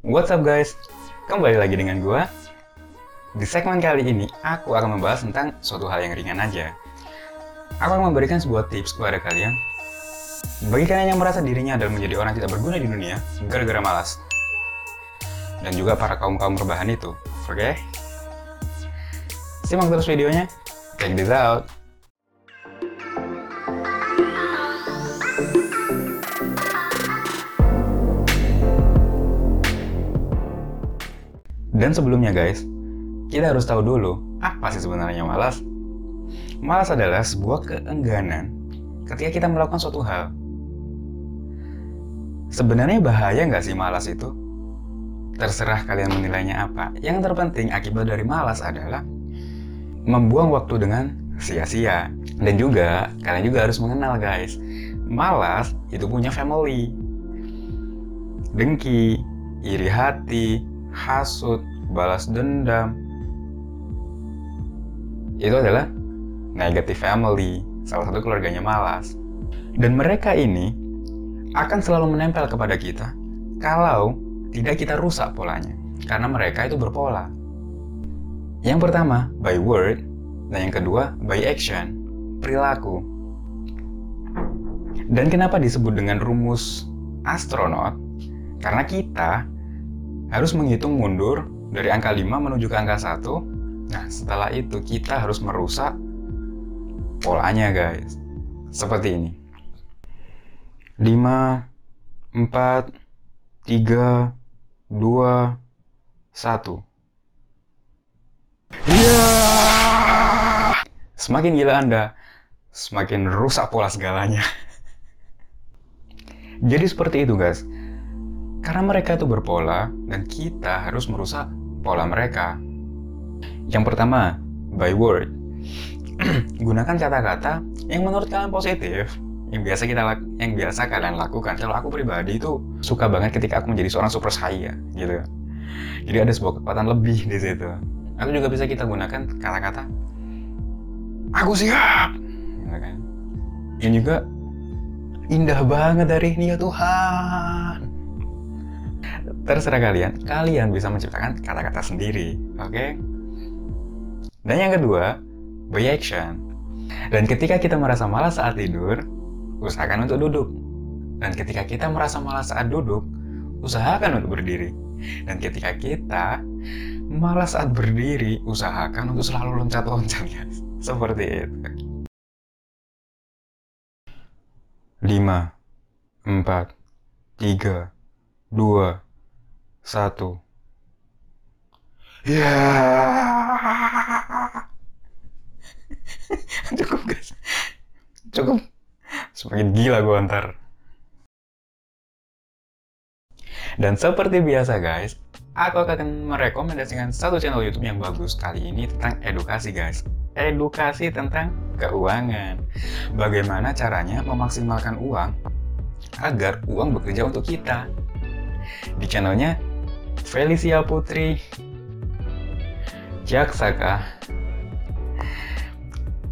What's up guys? Kembali lagi dengan gua. Di segmen kali ini, aku akan membahas tentang suatu hal yang ringan aja. Aku akan memberikan sebuah tips kepada kalian. Bagi kalian yang merasa dirinya adalah menjadi orang tidak berguna di dunia, gara-gara malas. Dan juga para kaum-kaum rebahan itu, oke? Okay? Simak terus videonya. Check this out. Dan sebelumnya guys, kita harus tahu dulu apa sih sebenarnya malas. Malas adalah sebuah keengganan ketika kita melakukan suatu hal. Sebenarnya bahaya nggak sih malas itu? Terserah kalian menilainya apa. Yang terpenting akibat dari malas adalah membuang waktu dengan sia-sia. Dan juga, kalian juga harus mengenal guys, malas itu punya family. Dengki, iri hati, hasut, balas dendam. Itu adalah negative family, salah satu keluarganya malas. Dan mereka ini akan selalu menempel kepada kita kalau tidak kita rusak polanya. Karena mereka itu berpola. Yang pertama, by word, dan yang kedua, by action, perilaku. Dan kenapa disebut dengan rumus astronot? Karena kita harus menghitung mundur dari angka 5 menuju ke angka 1. Nah, setelah itu kita harus merusak polanya, guys. Seperti ini. 5 4 3 2 1. Ya. Semakin gila Anda, semakin rusak pola segalanya. Jadi seperti itu, guys. Karena mereka itu berpola dan kita harus merusak pola mereka. Yang pertama, by word. Gunakan kata-kata yang menurut kalian positif, yang biasa kita yang biasa kalian lakukan. Kalau aku pribadi itu suka banget ketika aku menjadi seorang super saya, gitu. Jadi ada sebuah kekuatan lebih di situ. Atau juga bisa kita gunakan kata-kata aku siap, gitu kan. Yang juga indah banget dari ini Tuhan terserah kalian, kalian bisa menciptakan kata-kata sendiri, oke? Okay? Dan yang kedua, by action. Dan ketika kita merasa malas saat tidur, usahakan untuk duduk. Dan ketika kita merasa malas saat duduk, usahakan untuk berdiri. Dan ketika kita malas saat berdiri, usahakan untuk selalu loncat-loncat, guys. Seperti itu. 5, 4, 3, 2, satu. Ya. Cukup guys. Cukup. Semakin gila gue ntar. Dan seperti biasa guys, aku akan merekomendasikan satu channel YouTube yang bagus kali ini tentang edukasi guys. Edukasi tentang keuangan. Bagaimana caranya memaksimalkan uang agar uang bekerja untuk kita. Di channelnya Felicia Putri Jaksaka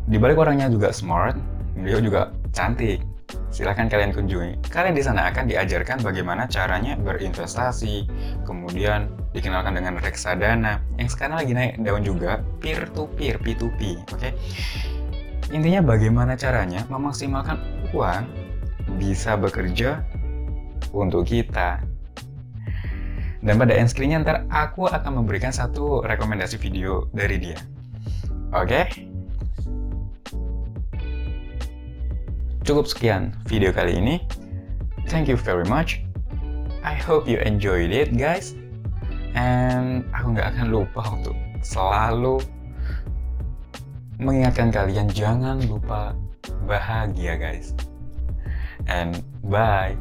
di balik orangnya juga smart, beliau juga cantik. Silahkan kalian kunjungi. Kalian di sana akan diajarkan bagaimana caranya berinvestasi, kemudian dikenalkan dengan reksadana, yang sekarang lagi naik daun juga, peer to peer, P2P, oke? Okay? Intinya bagaimana caranya memaksimalkan uang bisa bekerja untuk kita. Dan pada end screen-nya ntar aku akan memberikan satu rekomendasi video dari dia. Oke? Okay? Cukup sekian video kali ini. Thank you very much. I hope you enjoyed it guys. And aku nggak akan lupa untuk selalu mengingatkan kalian jangan lupa bahagia guys. And bye.